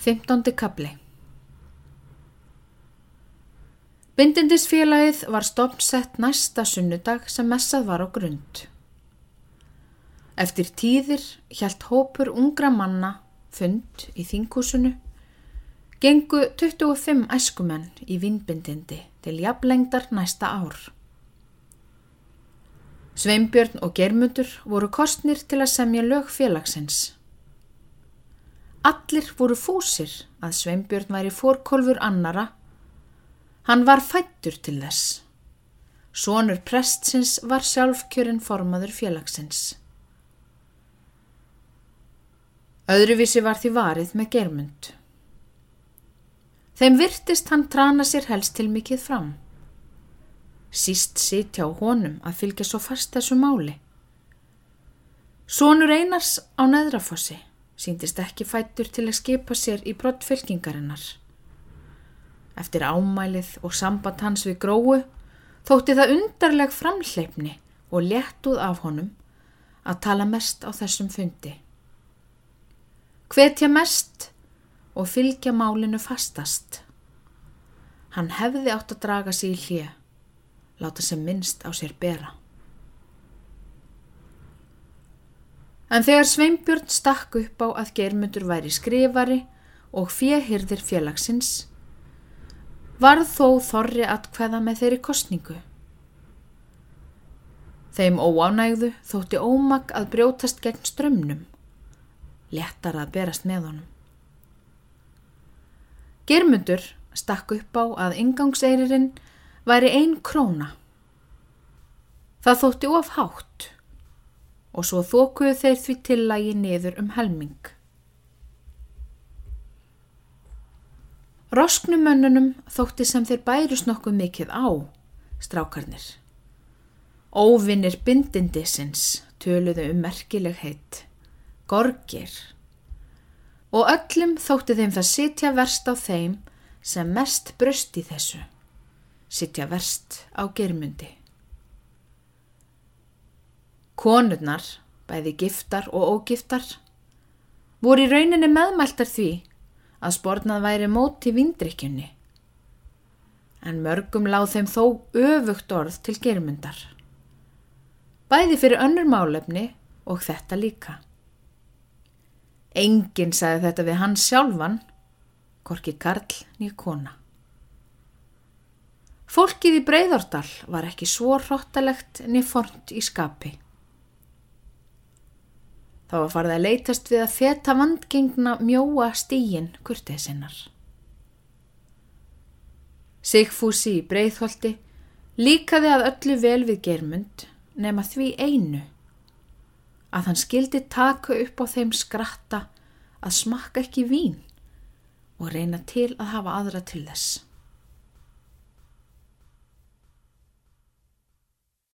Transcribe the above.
15. kapli Bindindisfélagið var stopnsett næsta sunnudag sem messað var á grund. Eftir tíðir hjælt hópur ungra manna fund í þingúsinu, gengu 25 æskumenn í vinnbindindi til jafnlengdar næsta ár. Sveimbjörn og Germundur voru kostnir til að semja lög félagsins. Allir voru fúsir að Sveimbjörn væri fórkolfur annara. Hann var fættur til þess. Sónur prestsins var sjálfkjörinn formaður félagsins. Öðruvísi var því varið með germund. Þeim virtist hann trana sér helst til mikið fram. Síst sitja á honum að fylgja svo fast þessu máli. Sónur Einars á neðrafossi síndist ekki fættur til að skipa sér í brott fylkingarinnar. Eftir ámælið og samband hans við gróu þótti það undarleg framleipni og léttuð af honum að tala mest á þessum fundi. Hvetja mest og fylgja málinu fastast. Hann hefði átt að draga sig í hlið, láta sem minnst á sér bera. En þegar Sveinbjörn stakk upp á að germundur væri skrifari og fjehirðir félagsins, var þó þorri að hveða með þeirri kostningu. Þeim óánægðu þótti ómak að brjótast gegn strömmnum, léttar að berast með honum. Germundur stakk upp á að ingangseirinn væri ein króna. Það þótti of hátt og svo þókuðu þeir því tillagi niður um helming. Rosknumönnunum þótti sem þeir bærus nokkuð mikið á, strákarnir. Óvinnir bindindisins töluðu um merkileg heitt, gorgir. Og öllum þótti þeim það sitja verst á þeim sem mest bröst í þessu, sitja verst á germundi. Konurnar, bæði giftar og ógiftar, voru í rauninni meðmæltar því að spórnað væri móti vindrykjunni. En mörgum láð þeim þó öfugt orð til germundar. Bæði fyrir önnur málefni og þetta líka. Enginn sagði þetta við hans sjálfan, korki Karl nýja kona. Fólkið í Breiðordal var ekki svo hróttalegt niður fornt í skapi. Það var farið að leytast við að feta vandgengna mjóa stígin kurtið sinnar. Sigfúsi í breyðholti líkaði að öllu vel við germund nema því einu að hann skildi taka upp á þeim skratta að smakka ekki vín og reyna til að hafa aðra til þess.